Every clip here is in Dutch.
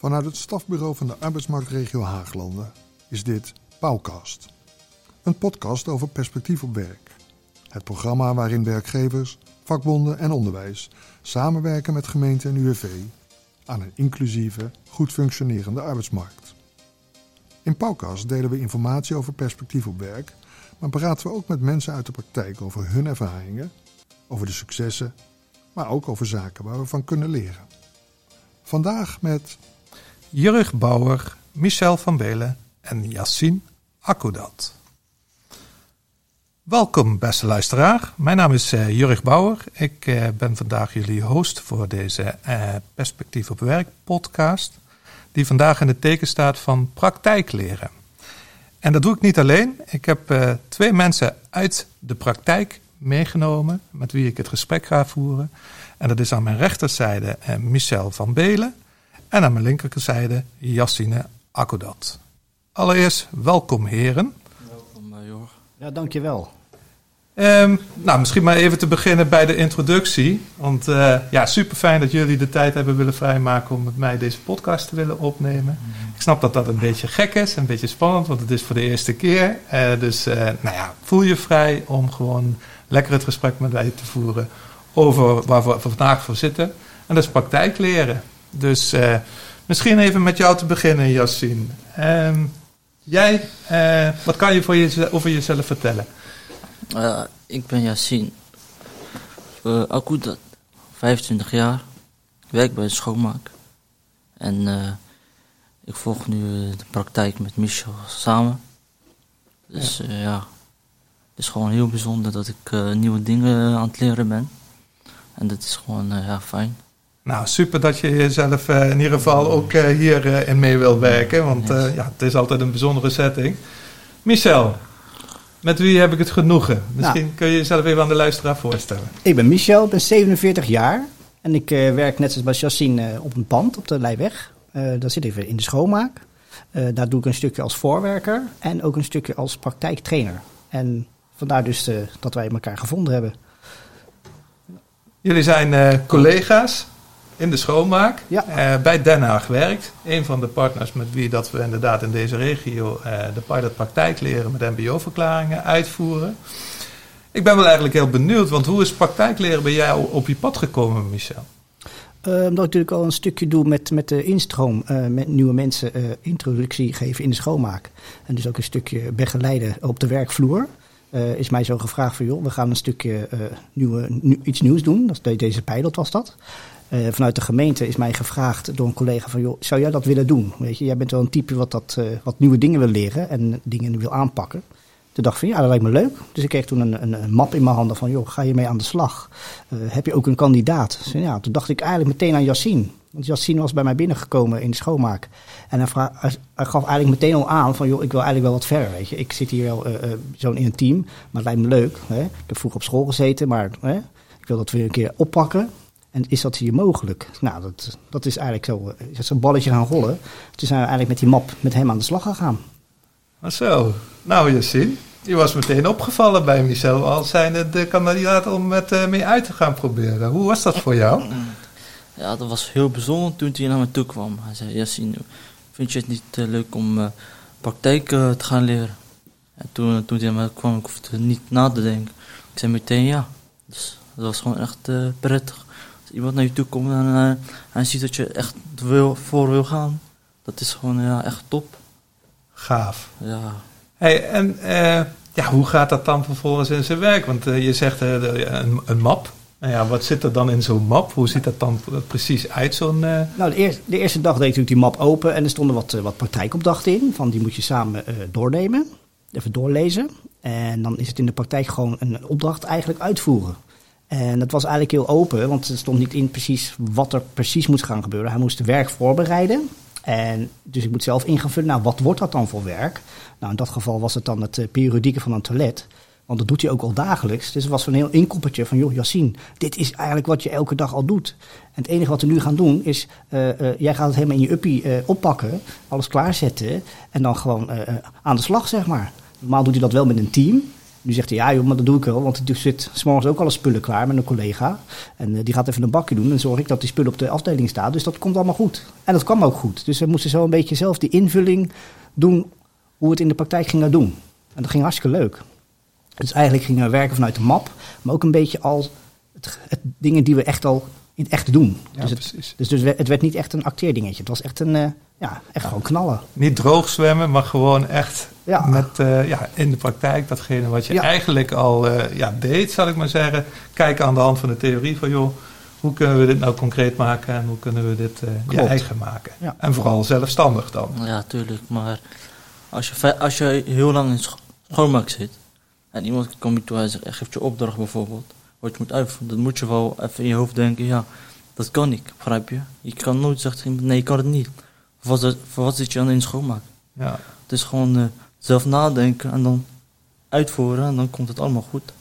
Vanuit het stafbureau van de arbeidsmarktregio Haaglanden is dit Pauwkast. Een podcast over perspectief op werk. Het programma waarin werkgevers, vakbonden en onderwijs samenwerken met gemeente en UWV aan een inclusieve, goed functionerende arbeidsmarkt. In Pauwkast delen we informatie over perspectief op werk, maar praten we ook met mensen uit de praktijk over hun ervaringen, over de successen, maar ook over zaken waar we van kunnen leren. Vandaag met Jurg Bauer, Michel van Belen en Yassine Akoudat. Welkom, beste luisteraar. Mijn naam is uh, Jurg Bauer. Ik uh, ben vandaag jullie host voor deze uh, Perspectief op Werk podcast, die vandaag in het teken staat van praktijk leren. En dat doe ik niet alleen. Ik heb twee mensen uit de praktijk meegenomen met wie ik het gesprek ga voeren. En dat is aan mijn rechterzijde Michel van Belen en aan mijn linkerzijde Yassine Akoudat. Allereerst welkom heren. Welkom Jor. Ja, dankjewel. Um, nou, misschien maar even te beginnen bij de introductie. Want uh, ja, super fijn dat jullie de tijd hebben willen vrijmaken om met mij deze podcast te willen opnemen. Mm. Ik snap dat dat een beetje gek is, een beetje spannend, want het is voor de eerste keer. Uh, dus uh, nou ja, voel je vrij om gewoon lekker het gesprek met mij te voeren over waar we vandaag voor zitten. En dat is praktijk leren. Dus misschien even met jou te beginnen, Yassine. Um, jij, wat kan je voor je, over jezelf vertellen? Uh, ik ben Yassine. Uh, Akudat, 25 jaar. Ik werk bij de schoonmaak. En ik volg nu de praktijk met Michel samen. Dus ja. ja. het is gewoon heel bijzonder dat ik nieuwe dingen aan het leren ben. En dat is gewoon ja, fijn. Nou, super dat je jezelf in ieder geval ook hierin in mee wil werken. Want ja, het is altijd een bijzondere setting. Michel, met wie heb ik het genoegen? Misschien nou, kun je jezelf even aan de luisteraar voorstellen. Ik ben Michel, ik ben 47 jaar. En ik werk net zoals uh, op een pand op de Leijweg. Uh, daar zit ik in de schoonmaak. daar doe ik een stukje als voorwerker en ook een stukje als praktijktrainer. En vandaar dus dat wij elkaar gevonden hebben. Jullie zijn collega's in de schoonmaak ja. uh, bij Den Haag werkt. Een van de partners met wie dat we inderdaad in deze regio uh, de pilot praktijk leren met mbo-verklaringen uitvoeren. Ik ben wel eigenlijk heel benieuwd, want hoe is praktijkleren bij jou op je pad gekomen, Michel? Uh, omdat ik natuurlijk al een stukje doe met, met de instroom, met nieuwe mensen introductie geven in de schoonmaak. En dus ook een stukje begeleiden op de werkvloer. Is mij zo gevraagd van joh, we gaan een stukje nieuwe, nu, iets nieuws doen. Dat, deze pilot was dat. Uh, vanuit de gemeente is mij gevraagd door een collega van, joh, zou jij dat willen doen? Weet je, jij bent wel een type wat, dat, wat nieuwe dingen wil leren en dingen wil aanpakken. Toen dacht ik van, ja, dat lijkt me leuk. Dus ik kreeg toen een, een, een map in mijn handen van, joh, ga je mee aan de slag? Uh, heb je ook een kandidaat? Dus, ja, toen dacht ik eigenlijk meteen aan Yassine. Want Yassine was bij mij binnengekomen in de schoonmaak. En hij, gaf eigenlijk meteen al aan van, joh, ik wil eigenlijk wel wat verder, weet je. Ik zit hier wel zo in een team, maar het lijkt me leuk. Hè? Ik heb vroeger op school gezeten, maar hè? ik wil dat weer een keer oppakken. En is dat hier mogelijk? Nou, dat, dat is eigenlijk zo. Is zo'n balletje gaan rollen. Toen zijn we eigenlijk met die map met hem aan de slag gegaan. Maar zo. Nou, Yassine, je was meteen opgevallen bij Michel als zijnde de kandidaat om met uh, mee uit te gaan proberen. Hoe was dat voor jou? Ja, dat was heel bijzonder toen hij naar me toe kwam. Hij zei, Yassine, vind je het niet uh, leuk om uh, praktijk te gaan leren? En toen, toen hij naar me kwam, ik hoefde niet na te denken. Ik zei meteen ja. Dus dat was gewoon echt prettig iemand naar je toe komt en hij ziet dat je echt wil, voor wil gaan. Dat is gewoon ja, echt top. Gaaf. Ja. Hey, en uh, ja, hoe gaat dat dan vervolgens in zijn werk? Want uh, je zegt een, een, map. Nou ja, wat zit er dan in zo'n map? Hoe ziet dat dan precies uit, zo'n... Nou, de eerste, de eerste dag deed ik natuurlijk die map open en er stonden wat, wat praktijkopdrachten in. Van die moet je samen doornemen, even doorlezen. En dan is het in de praktijk gewoon een opdracht eigenlijk uitvoeren. En dat was eigenlijk heel open, want er stond niet in precies wat er precies moest gaan gebeuren. Hij moest de werk voorbereiden. En dus ik moet zelf in nou wat wordt dat dan voor werk? Nou in dat geval was het dan het uh, periodieke van een toilet. Want dat doet hij ook al dagelijks. Dus het was een heel inkoppertje van, joh Yassine, dit is eigenlijk wat je elke dag al doet. En het enige wat we nu gaan doen is, uh, uh, jij gaat het helemaal in je uppie oppakken, alles klaarzetten en dan gewoon aan de slag zeg maar. Normaal doet hij dat wel met een team. Nu zegt hij, ja joh, maar dat doe ik wel. Want er zit s'morgens ook alle spullen klaar met een collega. En eh, die gaat even een bakje doen. En zorg ik dat die spullen op de afdeling staan. Dus dat komt allemaal goed. En dat kwam ook goed. Dus we moesten zo een beetje zelf die invulling doen hoe we het in de praktijk gingen doen. En dat ging hartstikke leuk. Dus eigenlijk gingen we werken vanuit de map. Maar ook een beetje als het, het dingen die we echt al in het echt doen. Ja, dus het, dus, dus het werd niet echt een acteerdingetje. Het was echt een, eh, ja, echt gewoon knallen. Niet droog zwemmen, maar gewoon echt Ja. met, eh, ja, in de praktijk datgene wat je Ja. eigenlijk al eh, ja, deed, zal ik maar zeggen. Kijken aan de hand van de theorie van, joh, hoe kunnen we dit nou concreet maken en hoe kunnen we dit eh, je eigen maken? Ja. En vooral zelfstandig dan. Ja, tuurlijk. Maar als je, als je heel lang in scho- schoonmaak zit en iemand komt je toe en zegt, geeft je opdracht bijvoorbeeld, wat je moet uitvoeren, dan moet je wel even in je hoofd denken, ja, dat kan ik, begrijp je? Je kan nooit zeggen, nee, ik kan het niet. Voor wat, voor wat zit je dan in schoonmaak? Ja. Het is gewoon zelf nadenken en dan uitvoeren en dan komt het allemaal goed.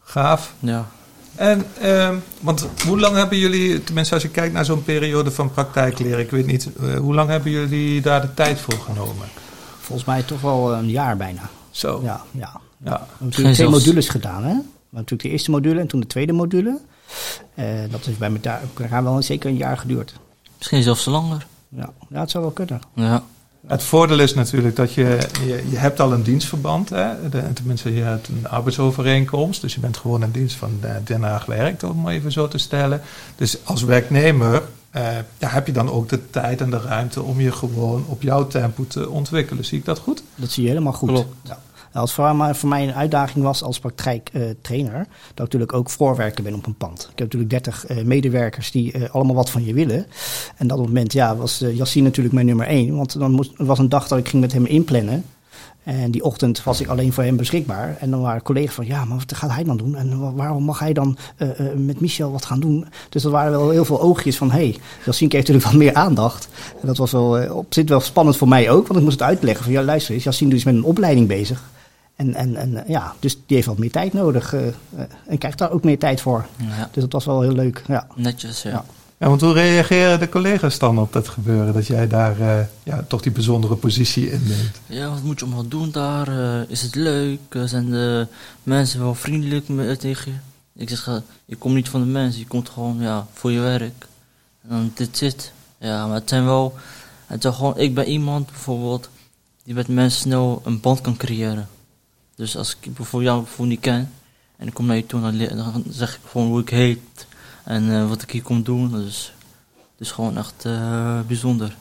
Gaaf. Ja. En, ehm, want hoe lang hebben jullie, tenminste als je kijkt naar zo'n periode van praktijkleren, ik weet niet, eh, hoe lang hebben jullie daar de tijd voor genomen? Volgens mij toch wel een jaar bijna. Zo. Ja, ja. Ja. We hebben Geen natuurlijk twee modules gedaan. Hè? We hebben natuurlijk de eerste module en toen de tweede module. Eh, dat is bij elkaar wel zeker een jaar geduurd. Misschien zelfs langer. Ja, ja het zou wel kunnen. Ja. Het voordeel is natuurlijk dat je, je, je hebt al een dienstverband, hè? De, tenminste je hebt een arbeidsovereenkomst, dus je bent gewoon in dienst van eh, Den Haag werkt, om maar even zo te stellen. Dus als werknemer eh, ja, heb je dan ook de tijd en de ruimte om je gewoon op jouw tempo te ontwikkelen. Zie ik dat goed? Dat zie je helemaal goed. Klopt. Ja. Als voor, voor mij een uitdaging was als praktijktrainer, dat ik natuurlijk ook voorwerker ben op een pand. Ik heb natuurlijk 30 eh, medewerkers die eh, allemaal wat van je willen. En dat moment ja, was eh Yassine natuurlijk mijn nummer één. Want dan moest, er was een dag dat ik ging met hem inplannen. En die ochtend was ik alleen voor hem beschikbaar. En dan waren collega's van, ja, maar wat gaat hij dan doen? En wa- waarom mag hij dan eh, eh, met Michel wat gaan doen? Dus dat waren wel heel veel oogjes van, hé, hey, Yassine kreeg natuurlijk wat meer aandacht. En dat was wel eh, op zich wel spannend voor mij ook. Want ik moest het uitleggen van, ja, luister eens, Yassine is met een opleiding bezig. En, en, en eh, ja, dus die heeft wat meer tijd nodig. eh, eh, en krijgt daar ook meer tijd voor. ja. Dus dat was wel heel leuk, ja. Netjes, ja. Ja. Ja, want hoe reageren de collega's dan op dat gebeuren, dat jij daar eh, ja, toch die bijzondere positie inneemt? Ja, wat moet je allemaal doen daar? Eh, is het leuk? Zijn de mensen wel vriendelijk me- tegen je? Ik zeg, je komt niet van de mensen, je komt gewoon ja, voor je werk. En dan dit zit. Ja, maar het zijn wel... Het zijn gewoon, ik ben iemand bijvoorbeeld die met mensen snel een band kan creëren. Dus als ik bijvoorbeeld jou bijvoorbeeld niet ken en ik kom naar je toe, dan, zeg ik gewoon hoe ik heet en eh, wat ik hier kom doen. Dus het is gewoon echt eh, bijzonder.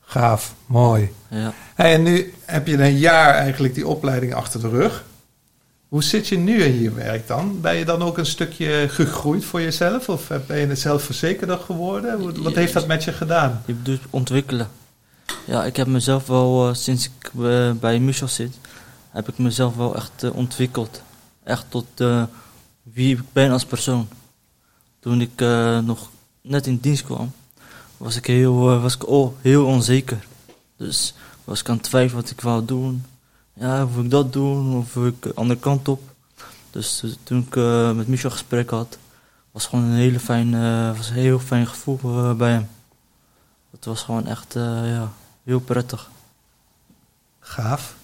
Gaaf, mooi. Ja. Hey, en nu heb je een jaar eigenlijk die opleiding achter de rug. Hoe zit je nu in je werk dan? Ben je dan ook een stukje gegroeid voor jezelf? Of eh, ben je het zelfverzekerder geworden? Wat heeft dat met je gedaan? Je bedoelt ontwikkelen. Ja, ik heb mezelf wel, sinds ik bij Michel zit, heb ik mezelf wel echt eh, ontwikkeld. Echt tot eh, wie ik ben als persoon. Toen ik eh, nog net in dienst kwam, was ik heel, was ik al heel onzeker. Dus was ik aan het twijfelen wat ik wou doen. Ja, of ik dat doen, of ik de andere kant op. Dus toen ik met Michel gesprek had, was gewoon een hele fijn, was heel fijn gevoel bij hem. Het was gewoon echt ja, heel prettig. Gaaf.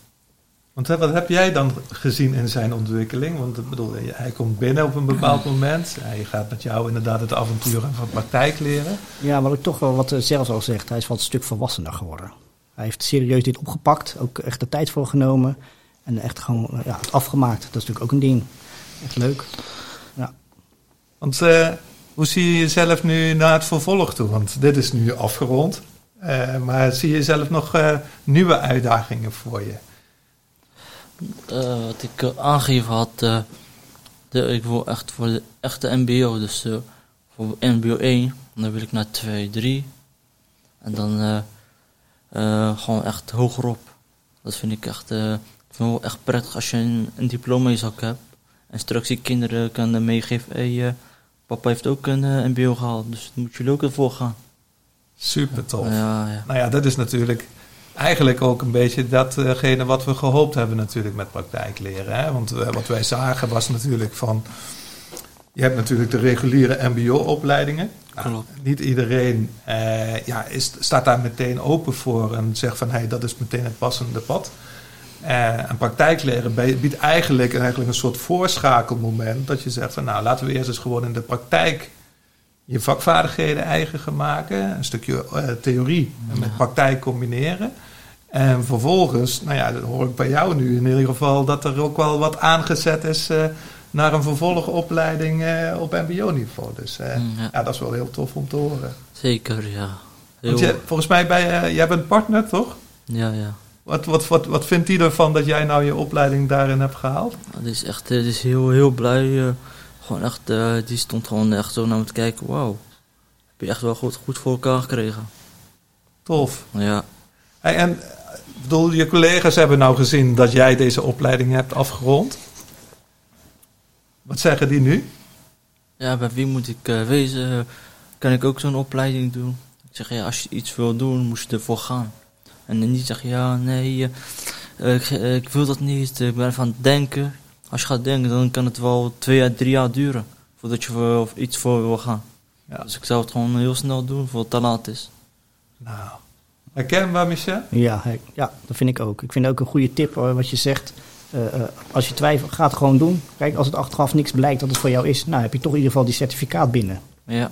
Want wat heb jij dan gezien in zijn ontwikkeling? Want ik bedoel, hij komt binnen op een bepaald moment. Hij gaat met jou inderdaad het avontuur van praktijk leren. Ja, wat ik toch wel wat eh, zelfs al zegt, hij is wat een stuk volwassener geworden. Hij heeft serieus dit opgepakt, ook echt de tijd voor genomen. En echt gewoon eh, ja, het afgemaakt. Dat is natuurlijk ook een ding. Echt leuk. Want eh, hoe zie je jezelf nu naar het vervolg toe? Want dit is nu afgerond. Maar zie je zelf nog nieuwe uitdagingen voor je? Eh, wat ik eh, aangegeven had, eh, de, ik wil echt voor de echte MBO, dus voor MBO 1, dan wil ik naar 2, 3. En dan gewoon echt hogerop. Dat vind ik echt, ik vind wel echt prettig als je een, een diploma in je zak hebt. En straks die kinderen kan meegeven, hey, papa heeft ook een MBO gehaald, dus moet jullie ook ervoor gaan. Super tof. Ja, ja. Nou ja, dat is natuurlijk eigenlijk ook een beetje datgene wat we gehoopt hebben natuurlijk met praktijkleren. Hè? Want eh, wat wij zagen was natuurlijk van... Je hebt natuurlijk de reguliere mbo-opleidingen. Nou, niet iedereen eh, ja, is, staat daar meteen open voor en zegt van... Hey, dat is meteen het passende pad. Eh, en praktijkleren biedt eigenlijk, eigenlijk een soort voorschakelmoment. Dat je zegt van nou laten we eerst eens gewoon in de praktijk je vakvaardigheden eigen gaan maken. Een stukje eh, theorie met praktijk combineren. En vervolgens, nou ja, dat hoor ik bij jou nu in ieder geval, dat er ook wel wat aangezet is eh, naar een vervolgopleiding eh, op mbo-niveau. Dus Mm, ja. ja, dat is wel heel tof om te horen. Zeker, ja. Heel, je, volgens mij, bij, jij bent partner, toch? ja, ja. Wat, wat, wat, wat vindt die ervan dat jij nou je opleiding daarin hebt gehaald? Het is echt, het is heel, heel blij. Gewoon echt, eh, die stond gewoon echt zo naar me te kijken. Wauw, heb je echt wel goed, goed voor elkaar gekregen. Tof. Ja, Hey, en eh, bedoel, je collega's hebben nou gezien dat jij deze opleiding hebt afgerond. Wat zeggen die nu? ja bij wie moet ik eh, wezen? Kan ik ook zo'n opleiding doen? Ik zeg, ja, als je iets wil doen, moet je ervoor gaan. En dan niet zeggen, ja, nee, ik, ik wil dat niet. Ik ben het denken. Als je gaat denken, dan kan het wel twee à drie jaar duren. Voordat je voor iets voor wil gaan. Ja. Dus ik zou het gewoon heel snel doen, voor het te laat is. Nou, herkenbaar Michel? Ja, ja, dat vind ik ook. Ik vind ook een goede tip wat je zegt. Eh, eh, als je twijfelt, ga het gewoon doen. Kijk, als het achteraf niks blijkt dat het voor jou is, nou heb je toch in ieder geval die certificaat binnen. Ja,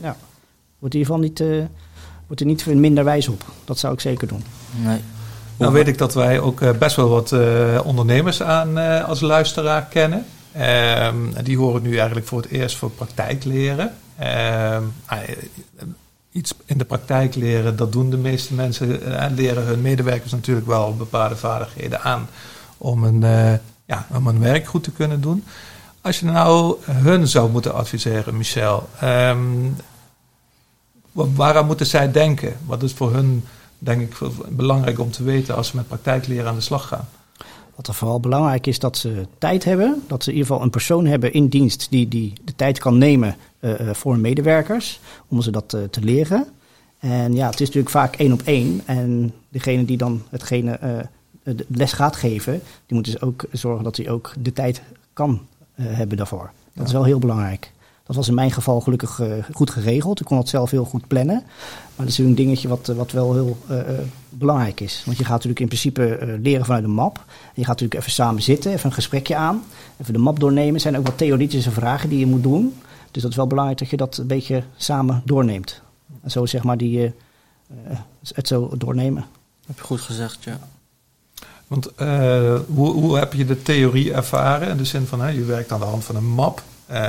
Wordt in ieder geval niet, eh, wordt er niet minder wijs op. Dat zou ik zeker doen. nee. Nou weet ik dat wij ook eh, best wel wat eh, ondernemers aan eh, als luisteraar kennen. Ehm, die horen nu eigenlijk voor het eerst voor praktijk leren. Ehm, ah, iets in de praktijk leren, dat doen de meeste mensen. leren hun medewerkers natuurlijk wel bepaalde vaardigheden aan om een, ja, om een werk goed te kunnen doen. Als je nou hun zou moeten adviseren, Michel, wa- waaraan moeten zij denken? Wat is voor hun denk ik belangrijk om te weten als ze met praktijkleren aan de slag gaan. Wat er vooral belangrijk is, dat ze tijd hebben. Dat ze in ieder geval een persoon hebben in dienst die, die de tijd kan nemen eh, eh, voor hun medewerkers. Om ze dat eh, te leren. En ja, het is natuurlijk vaak één op één. En degene die dan hetgene de les gaat geven, die moet dus ook zorgen dat hij ook de tijd kan hebben daarvoor. Dat Ja. is wel heel belangrijk. Dat was in mijn geval gelukkig eh, goed geregeld. Ik kon het zelf heel goed plannen. Maar dat is een dingetje wat, eh, wat wel heel eh, eh, belangrijk is. Want je gaat natuurlijk in principe eh, leren vanuit een map. En je gaat natuurlijk even samen zitten, even een gesprekje aan. Even de map doornemen. Er zijn ook wat theoretische vragen die je moet doen. Dus dat is wel belangrijk dat je dat een beetje samen doorneemt. En zo zeg maar die, het zo doornemen. Heb je goed gezegd, ja. Want eh, hoe, hoe heb je de theorie ervaren? In de zin van, hè, je werkt aan de hand van een map. Eh,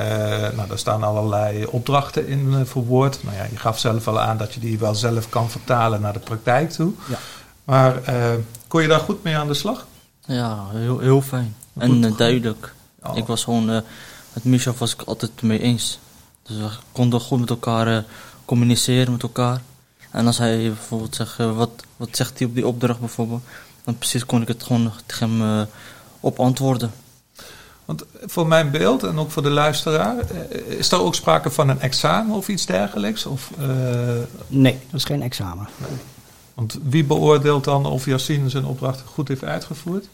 nou, daar staan allerlei opdrachten in eh, verwoord. Nou ja, je gaf zelf al aan dat je die wel zelf kan vertalen naar de praktijk toe. Ja. Maar eh, kon je daar goed mee aan de slag? Ja, heel, heel fijn. Goed. En duidelijk. Oh. Ik was gewoon, eh met Michel was ik altijd mee eens. Dus we konden goed met elkaar eh, communiceren met elkaar. En als hij bijvoorbeeld zegt, wat, wat zegt hij op die opdracht bijvoorbeeld, dan precies kon ik het gewoon tegen hem eh, op antwoorden. Want voor mijn beeld en ook voor de luisteraar, eh, is er ook sprake van een examen of iets dergelijks? Of, eh, Nee, dat is geen examen. want wie beoordeelt dan of Yassine zijn opdracht goed heeft uitgevoerd?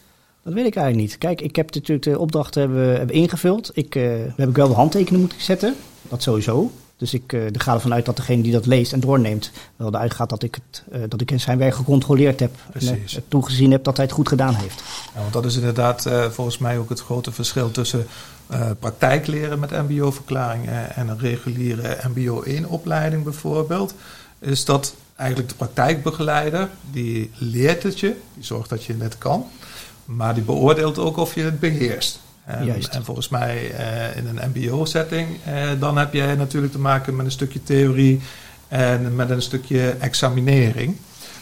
Dat weet ik eigenlijk niet. Kijk, ik heb natuurlijk de opdrachten hebben, hebben ingevuld. Ik, eh, daar heb ik wel de handtekening moeten zetten. Dat sowieso. Dus ik uh, ga ervan uit dat degene die dat leest en doorneemt... wel eruit gaat dat ik, het, uh, dat ik in zijn werk gecontroleerd heb. Precies. En toegezien heb dat hij het goed gedaan heeft. Ja, want dat is inderdaad uh, volgens mij ook het grote verschil tussen praktijkleren met mbo-verklaring en een reguliere mbo 1-opleiding bijvoorbeeld. Is dat eigenlijk de praktijkbegeleider, die leert het je, die zorgt dat je het kan... Maar die beoordeelt ook of je het beheerst. En, Juist. en volgens mij uh, in een MBO-setting, uh, dan heb je natuurlijk te maken met een stukje theorie en met een stukje examinering.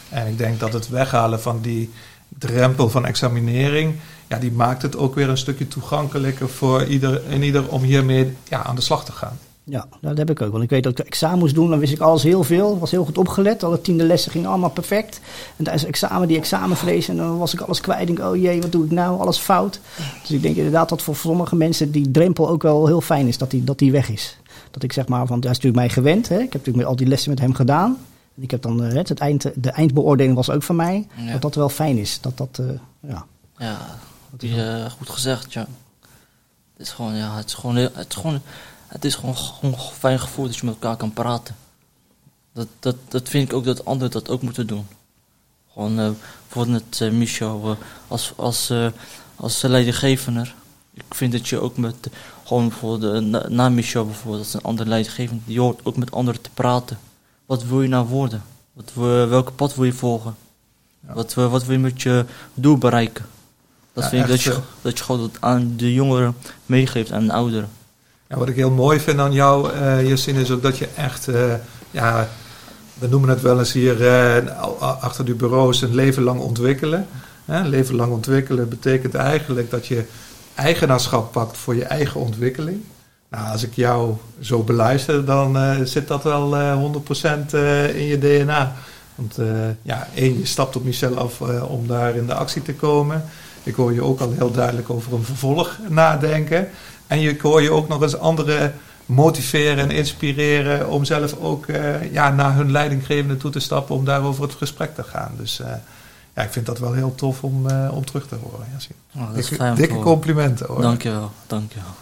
En ik denk dat het weghalen van die drempel van examinering, ja, die maakt het ook weer een stukje toegankelijker voor ieder, in ieder om hiermee ja, aan de slag te gaan. Ja, dat heb ik ook. Want ik weet dat ik examen moest doen, dan wist ik alles heel veel. was heel goed opgelet. Alle tiende lessen gingen allemaal perfect. En tijdens het examen, die examenvrees, en dan was ik alles kwijt. Ik denk, oh jee, wat doe ik nou? Alles fout. Dus ik denk inderdaad dat voor sommige mensen die drempel ook wel heel fijn is, dat die, dat die weg is. Dat ik zeg maar, want hij is natuurlijk mij gewend. Hè? Ik heb natuurlijk al die lessen met hem gedaan. En ik heb dan, uh, het eind, de eindbeoordeling was ook van mij. Ja. Dat dat wel fijn is. Dat dat, uh, ja. Ja, dat is uh, goed gezegd, ja. Het is gewoon, ja, het is gewoon, het is gewoon het is gewoon, gewoon een fijn gevoel dat je met elkaar kan praten. Dat, dat, dat vind ik ook dat anderen dat ook moeten doen. Gewoon eh, bijvoorbeeld met eh, Michel eh, als, als, als leidinggevender. Ik vind dat je ook met, gewoon bijvoorbeeld, na, na Michel bijvoorbeeld, als een andere leidinggevende, je hoort ook met anderen te praten. Wat wil je nou worden? Wat, welke pad wil je volgen? Ja. Wat, wil- wat wil je met je doel bereiken? Dat Ja, vind ik dat je, dat je gewoon dat aan de jongeren meegeeft, aan de ouderen. Wat ik heel mooi vind aan jou, eh Yassine, is ook dat je echt, eh, ja, we noemen het wel eens hier eh, achter de bureaus een leven lang ontwikkelen. Leven lang ontwikkelen betekent eigenlijk dat je eigenaarschap pakt voor je eigen ontwikkeling. Nou, als ik jou zo beluister, dan zit dat wel eh 100% eh, in je DNA. Want ja, één, je stapt op Michel af om daar in de actie te komen. Ik hoor je ook al heel duidelijk over een vervolg nadenken. En je ik hoor je ook nog eens anderen motiveren en inspireren om zelf ook eh, ja, naar hun leidinggevende toe te stappen om daarover het gesprek te gaan. Dus eh, ja, ik vind dat wel heel tof om, eh, om terug te horen. Yassine. Oh, dat is dikke fijn dikke horen. complimenten hoor. Dankjewel, dankjewel.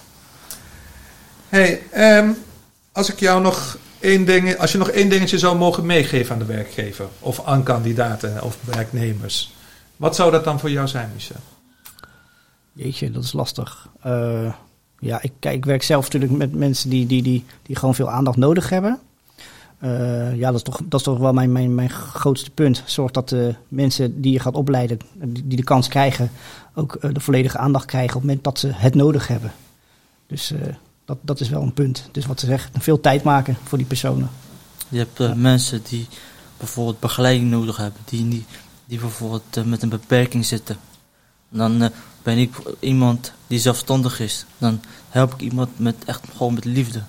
Hey, ehm, als ik jou nog één ding, als je nog één dingetje zou mogen meegeven aan de werkgever of aan kandidaten of werknemers, wat zou dat dan voor jou zijn, Michel? Jeetje, dat is lastig. Eh, ja, ik, kijk, ik werk zelf natuurlijk met mensen die, die, die, die gewoon veel aandacht nodig hebben. Eh, ja, dat is toch, dat is toch wel mijn, mijn, mijn grootste punt. Zorg dat de mensen die je gaat opleiden, die, die de kans krijgen, ook eh, de volledige aandacht krijgen op het moment dat ze het nodig hebben. Dus eh, dat, dat is wel een punt. Dus wat ze zeggen, veel tijd maken voor die personen. Je hebt Ja. mensen die bijvoorbeeld begeleiding nodig hebben, die, die, die bijvoorbeeld met een beperking zitten. Dan eh, ben ik iemand die zelfstandig is. Dan help ik iemand met echt gewoon met liefde.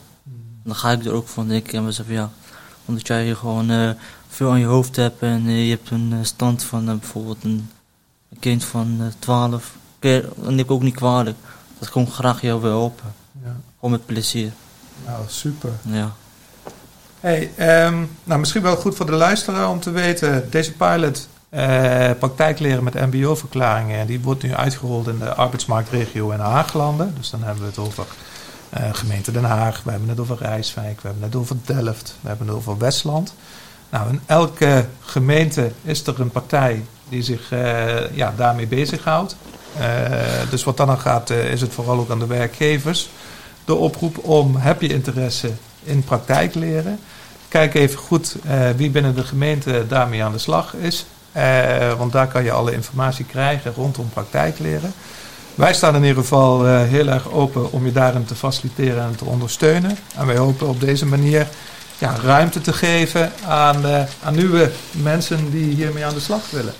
Dan ga ik er ook van denken aan mezelf, ja, omdat jij hier gewoon eh, veel aan je hoofd hebt en eh, je hebt een stand van bijvoorbeeld een, een kind van eh, 12. Keer, dan neem ik ook niet kwalijk. Dat ik gewoon graag jou wil helpen. Ja, Gewoon met plezier. nou super. Ja. Hey, ehm, nou misschien wel goed voor de luisteraar om te weten, deze pilot eh praktijkleren met mbo-verklaringen, die wordt nu uitgerold in de arbeidsmarktregio in Haaglanden. Dus dan hebben we het over eh, gemeente Den Haag, we hebben het over Rijswijk, we hebben het over Delft, we hebben het over Westland. Nou, in elke gemeente is er een partij die zich eh, ja, daarmee bezighoudt. Dus wat dan aan gaat, is het vooral ook aan de werkgevers. De oproep om, heb je interesse in praktijkleren? Kijk even goed wie binnen de gemeente daarmee aan de slag is. Eh, want daar kan je alle informatie krijgen rondom praktijkleren. Wij staan in ieder geval eh, heel erg open om je daarin te faciliteren en te ondersteunen. En wij hopen op deze manier ja, ruimte te geven aan, eh, aan nieuwe mensen die hiermee aan de slag willen.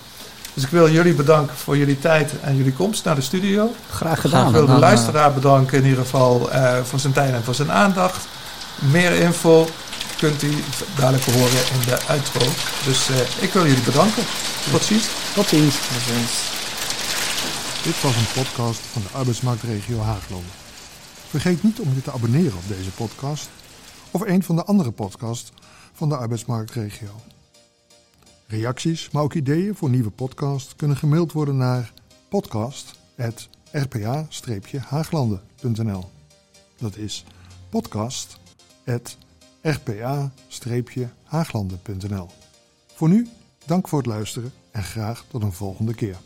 Dus ik wil jullie bedanken voor jullie tijd en jullie komst naar de studio. Graag Ik gedaan. wil de luisteraar bedanken in ieder geval voor zijn tijd en voor zijn aandacht. Meer info kunt u dadelijk horen in de outro. Dus eh, ik wil jullie bedanken. Tot ziens. Tot ziens. Dat is- Dit was een podcast van de arbeidsmarktregio Haaglanden. Vergeet niet om je te abonneren op deze podcast of een van de andere podcasts van de arbeidsmarktregio. Reacties, maar ook ideeën voor nieuwe podcasts kunnen gemaild worden naar podcast.rpa-haaglanden.nl Dat is podcast.rpa-haaglanden.nl Voor nu, dank voor het luisteren en graag tot een volgende keer.